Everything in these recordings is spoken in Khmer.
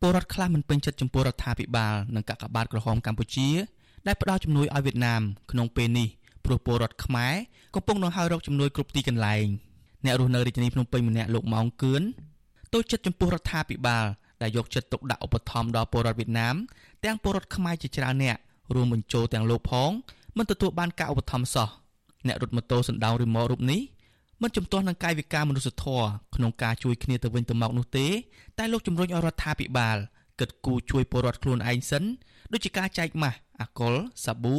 ពលរដ្ឋខ្លះមិនពេញចិត្តចំពោះរដ្ឋាភិបាលនិងកាកបាទក្រហមកម្ពុជាដែលផ្ដល់ជំនួយឲ្យវៀតណាមក្នុងពេលនេះព្រោះពលរដ្ឋខ្មែរកំពុងដង្ហែរកជំនួយគ្រប់ទីកន្លែងអ្នករស់នៅរាជធានីភ្នំពេញម្នាក់លោកម៉ោងគឿនទូចិត្តចំពោះរដ្ឋាភិបាលដែលយកចិត្តទុកដាក់ឧបត្ថម្ភដល់ពលរដ្ឋវៀតណាមទាំងពលរដ្ឋខ្មែរជាច្រើនអ្នករួមបញ្ចូលទាំងលោកផងមិនទទួលបានការឧបត្ថម្ភសោះអ្នករត់ម៉ូតូសណ្ដោងរីម៉ូរូបនេះ មិនជំទាស់នឹងកាយវិការមនុស្សធម៌ក្នុងការជួយគ្នាទៅវិញទៅមកនោះទេតែលោកជំរុញឲ្យរដ្ឋាភិបាលគិតគូរជួយពលរដ្ឋខ្លួនឯងសិនដូចជាការចែកម៉ាស់អាកុលសាប៊ូ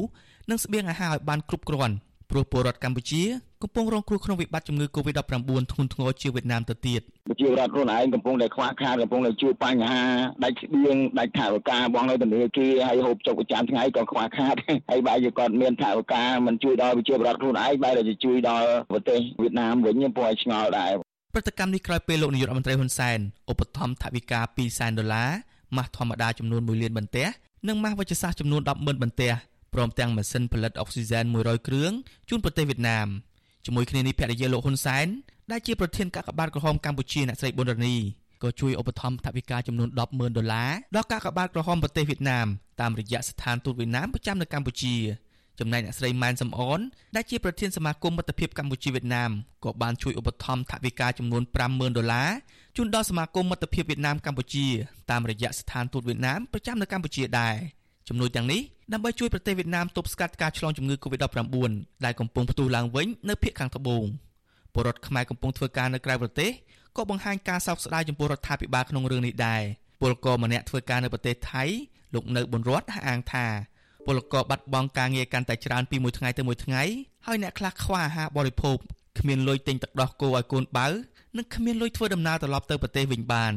និងស្បៀងអាហារឲ្យបានគ្រប់គ្រាន់ព្រោះពលរដ្ឋកម្ពុជា កំពុងរងគ្រោះក្នុងវិបត្តិជំងឺ Covid-19 ធ្ងន់ធ្ងរជាវៀតណាមទៅទៀតប្រជារដ្ឋខ្លួនឯងកំពុងតែខ្វះខាតកំពុងតែជួបបញ្ហាដាច់ស្បៀងដាច់ថវិកាបងនៅធនាគារហើយហូបចុកប្រចាំថ្ងៃក៏ខ្វះខាតហើយបែរជាគាត់មានថវិកាមិនជួយដល់ប្រជាពលរដ្ឋខ្លួនឯងបែរតែជួយដល់ប្រទេសវៀតណាមវិញព្រោះឲ្យឆ្ងល់ដែរព្រឹត្តិកម្មនេះក្រោយពេលលោកនាយករដ្ឋមន្ត្រីហ៊ុនសែនឧបត្ថម្ភថវិកា2សែនដុល្លារម៉ាស់ធម្មតាចំនួន1លានបន្ទះនិងម៉ាស់វិជ្ជសាស្ត្រចំនួន100000បន្ទះព្រមទាំងម៉ាស៊ីនផលិតអុកស៊ីហ្សែន100គ្រឿងជូនប្រទេសវៀតណាម ជាមួយគ្នានេះភរិយាលោកហ៊ុនសែនដែលជាប្រធានកាកបាទក្រហមកម្ពុជាអ្នកស្រីប៊ុនរនីក៏ជួយឧបត្ថម្ភថវិកាចំនួន100000ដុល្លារដល់កាកបាទក្រហមប្រទេសវៀតណាមតាមរយៈស្ថានទូតវៀតណាមប្រចាំនៅកម្ពុជាចំណែកអ្នកស្រីម៉ែនសំអនដែលជាប្រធានសមាគមមិត្តភាពកម្ពុជាវៀតណាមក៏បានជួយឧបត្ថម្ភថវិកាចំនួន50000ដុល្លារជូនដល់សមាគមមិត្តភាពវៀតណាមកម្ពុជាតាមរយៈស្ថានទូតវៀតណាមប្រចាំនៅកម្ពុជាដែរ ជំនួយទាំងនេះដើម្បីជួយប្រទេសវៀតណាមទប់ស្កាត់ការឆ្លងជំងឺ Covid-19 ដែលកំពុងផ្ទុះឡើងវិញនៅភាគខាងត្បូងពលរដ្ឋខ្មែរកំពុងធ្វើការនៅក្រៅប្រទេសក៏បង្ហាញការសោកស្ដាយចំពោះរដ្ឋាភិបាលក្នុងរឿងនេះដែរពលករម្នាក់ធ្វើការនៅប្រទេសថៃលោកនៅប៊ុនរតអះអាងថាពលករបាត់បង់ការងារកាន់តែច្រើនពីមួយថ្ងៃទៅមួយថ្ងៃហើយអ្នកខ្លះខ្វះអាហារបរិភោគគ្មានលុយទិញទឹកដោះគោឲ្យកូនបើនិងគ្មានលុយធ្វើដំណើរត្រឡប់ទៅប្រទេសវិញបាន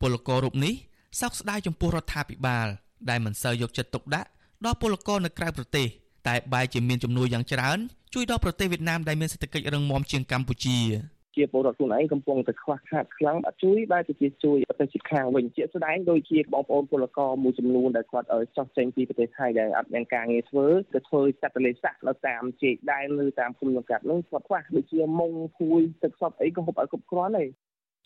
ពលកររូបនេះសោកស្ដាយចំពោះរដ្ឋាភិបាល ដែលមិនសូវយកចិត្តទុកដាក់ដល់ពលករនៅក្រៅប្រទេសតែបែរជាមានជំនួយយ៉ាងច្រើនជួយដល់ប្រទេសវៀតណាមដែលមានសេដ្ឋកិច្ចរឹងមាំជាងកម្ពុជាជាពលរដ្ឋខ្លួនឯងកំពុងតែខ្វះខាតខ្លាំងអត់ជួយបែរទៅជាជួយប្រទេសជិតខាងវិញជាស្ដែងដូចជាបងប្អូនពលករមួយចំនួនដែលគាត់ចោះចេញពីប្រទេសថៃដែលអត់មានការងារធ្វើទៅធ្វើសត្វទលេសាក់នៅតាមជែកដែនឬតាមភូមិសង្កាត់នោះគាត់ខ្វះដូចជាមុងភួយទឹកសុទ្ធអីក៏ហូបឲ្យគ្រប់គ្រាន់ទេ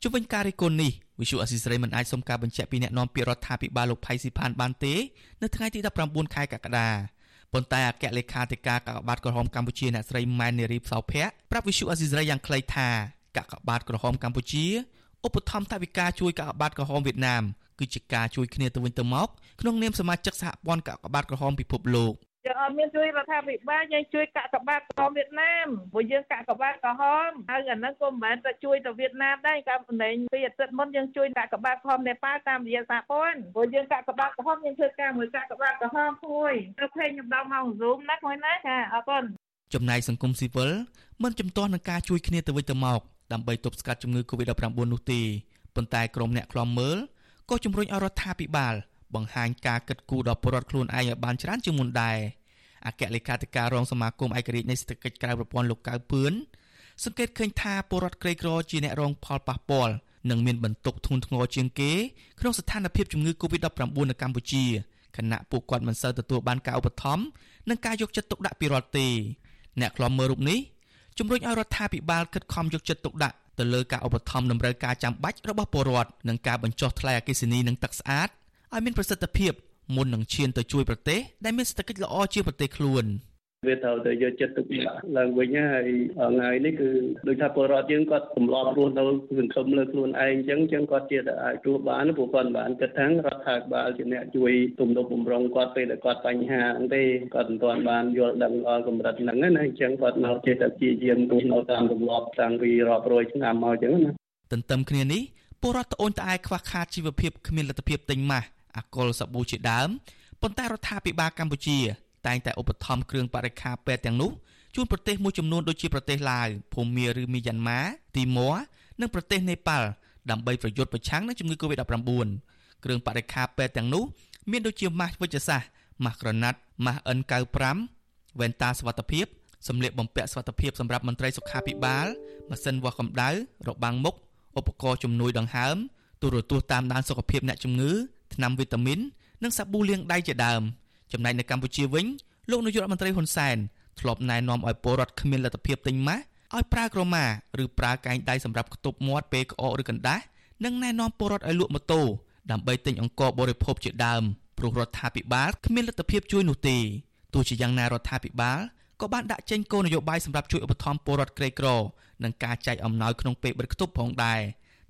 ជុំវិញការរិះគន់នេះវិសុអស៊ីសេរីមិនអាចសុំការបញ្ជាក់ពីអ្នកនាំពាក្យរដ្ឋាភិបាលលោកផៃស៊ីផានបានទេនៅថ្ងៃទី19ខែកក្កដាប៉ុន្តែអគ្គលេខាធិការកាកបាទក្រហមកម្ពុជាអ្នកស្រីម៉ែននារីផ្សោភ័ក្រប្រាប់វិសុអស៊ីសេរីយ៉ាងខ្លីថាកាកបាទក្រហមកម្ពុជាឧបត្ថម្ភថវិកាជួយកាកបាទក្រហមវៀតណាមគឺជាការជួយគ្នាទៅវិញទៅមកក្នុងនាមសមាជិកសហព័ន្ធកាកបាទក្រហមពិភពលោកយើងអត់ មានជួយរដ្ឋាភិបាលយើងជួយកាកបាទក្រហមវៀតណាមព្រោះយើងកាកបាទក្រហមហើយអាហ្នឹងក៏មិនមែនតែជួយទៅវៀតណាមដែរកាលពីពីអាទិត្យមុនយើងជួយកាកបាទក្រហមនេប៉ាល់តាមរយៈសហព័ន្ធព្រោះយើងកាកបាទក្រហមយើងធ្វើការមួយកាកបាទក្រហមមួយទៅភេញខ្ញុំដល់មក Zoom ណាគួយណាចាអរគុណចំណែកសង្គមស៊ីវិលមិនចំទាស់នឹងការជួយគ្នាទៅវិញទៅមកដើម្បីទប់ស្កាត់ជំងឺ Covid-19 នោះទេប៉ុន្តែក្រុមអ្នកខ្លំមើលក៏ជំរុញឲ្យរដ្ឋាភិបាលបង្ហាញការគិតគូរដល់ពលរដ្ឋខ្លួនឯងឲ្យបានច្រើនជាងមុនដែរ អគ្គលេខាធិការរងសមាគមឯករាជ្យនៃសេដ្ឋកិច្ចក្រៅប្រព័ន្ធលោកកៅពឿនសង្កេតឃើញថាពលរដ្ឋក្រីក្រជាអ្នករងផលប៉ះពាល់និងមានបន្ទុកធ្ងន់ធ្ងរជាងគេក្នុងស្ថានភាពជំងឺ Covid-19 នៅកម្ពុជាខណៈពួកគាត់មិនសូវទទួលបានការឧបត្ថម្ភនិងការយកចិត្តទុកដាក់ពីរដ្ឋទេអ្នកខ្លំមើលរូបនេះជំរុញឲ្យរដ្ឋាភិបាលខិតខំយកចិត្តទុកដាក់ទៅលើការឧបត្ថម្ភតម្រូវការចាំបាច់របស់ពលរដ្ឋនិងការបញ្ចុះថ្លៃអគ្គិសនីនិងទឹកស្អាតឲ្យមានប្រសិទ្ធភាព មុននឹងឈានទៅជួយប្រទេសដែលមានសេដ្ឋកិច្ចល្អជាងប្រទេសខ្លួន។វាត្រូវតែយកចិត្តទុកដាក់ឡើងវិញហើយថ្ងៃនេះគឺដូចថាពលរដ្ឋយើងគាត់ទម្លាប់រស់នៅសង្គមលើខ្លួនឯងអញ្ចឹងអញ្ចឹងគាត់ជាតែអាចរស់បានព្រោះគាត់បានគិតថារដ្ឋាភិបាលជាអ្នកជួយទំនុកបំរុងគាត់ពេលដែលគាត់បញ្ហាហ្នឹងទេគាត់មិនទាន់បានយល់ដឹងដល់កម្រិតហ្នឹងណាអញ្ចឹងគាត់នៅចេះតែព្យាយាមរស់នៅតាមទម្លាប់តាំងពីរាប់រយឆ្នាំមកអញ្ចឹងណាទន្ទឹមគ្នានេះពលរដ្ឋត្អូញត្អែខ្វះខាតជីវភាពគ្មានលទ្ធភាពទិញម៉ាស់ អាកុលសាប៊ូជាដើមប៉ុន្តែរដ្ឋាភិបាលកម្ពុជា តែងតែឧបត្ថម្ភគ្រឿងបរិក្ខារពេទ្យទាំងនោះជូនប្រទេសមួយចំនួនដូចជាប្រទេសឡាវភូមាឬមីយ៉ាន់ម៉ាទីម៉័រនិងប្រទេសនេប៉ាល់ដើម្បីប្រយុទ្ធប្រឆាំងនឹងជំងឺ Covid-19 គ្រឿងបរិក្ខារពេទ្យទាំងនោះមានដូចជាម៉ាស់វិជ្ជសាស្ត្រម៉ាស់ក្រណាត់ម៉ាស់ N95 វ៉ែនតាសុវត្ថិភាពសម្លៀកបំពាក់សុវត្ថិភាពសម្រាប់មន្ត្រីសុខាភិបាលម៉ាស៊ីនវាស់កម្ដៅរបាំងមុខឧបករណ៍ជំនួយដង្ហើមទូរទស្សន៍តាមដានសុខភាពអ្នកជំងឺ ថ្នាំវីតាមីននិងសាប៊ូលាងដៃជាដើមចំណែកនៅកម្ពុជាវិញលោកនាយករដ្ឋមន្ត្រីហ៊ុនសែនធ្លាប់ណែនាំឲ្យពលរដ្ឋគ្មានលទ្ធភាពទិញម៉ាស់ឲ្យប្រើក្រមាឬប្រើកែងដៃសម្រាប់ខ្ទប់មាត់ពេលក្អកឬកណ្ដាស់និងណែនាំពលរដ្ឋឲ្យលក់ម៉ូតូដើម្បីទិញអង្ករបរិភោគជាដើមព្រោះរដ្ឋាភិបាលគ្មានលទ្ធភាពជួយនោះទេទោះជាយ៉ាងណារដ្ឋាភិបាលក៏បានដាក់ចេញគោលនយោបាយសម្រាប់ជួយឧបត្ថម្ភពលរដ្ឋក្រីក្រនិងការចែកអំណោយក្នុងពេលបិទគប់ផងដែរ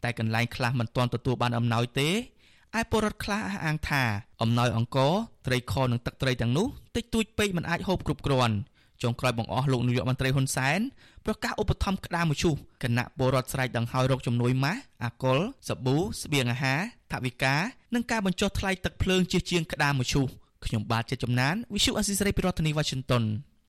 តែកន្លែងខ្លះមិនទាន់ទទួលបានអំណោយទេ ឯពលរដ្ឋខ្លះអះអាងថាអំណោយអង្គរត្រីខនិងទឹកត្រីទាំងនោះតិចតួចពេកមិនអាចហូបគ្រប់គ្រាន់ចុងក្រោយបង្អស់លោកនាយកមន្ត្រីហ៊ុនសែនប្រកាសឧបត្ថម្ភក្តាមមឈូសគណៈពលរដ្ឋស្រែកដង្ហើយរកជំនួយម៉ាស់អាកុលសាប៊ូស្បៀងអាហារថវិកានិងការបញ្ចុះថ្លៃទឹកភ្លើងជាជាងក្តាមមឈូសខ្ញុំបាទជាចំណាន Visu Asisari ពីរដ្ឋធានី Washington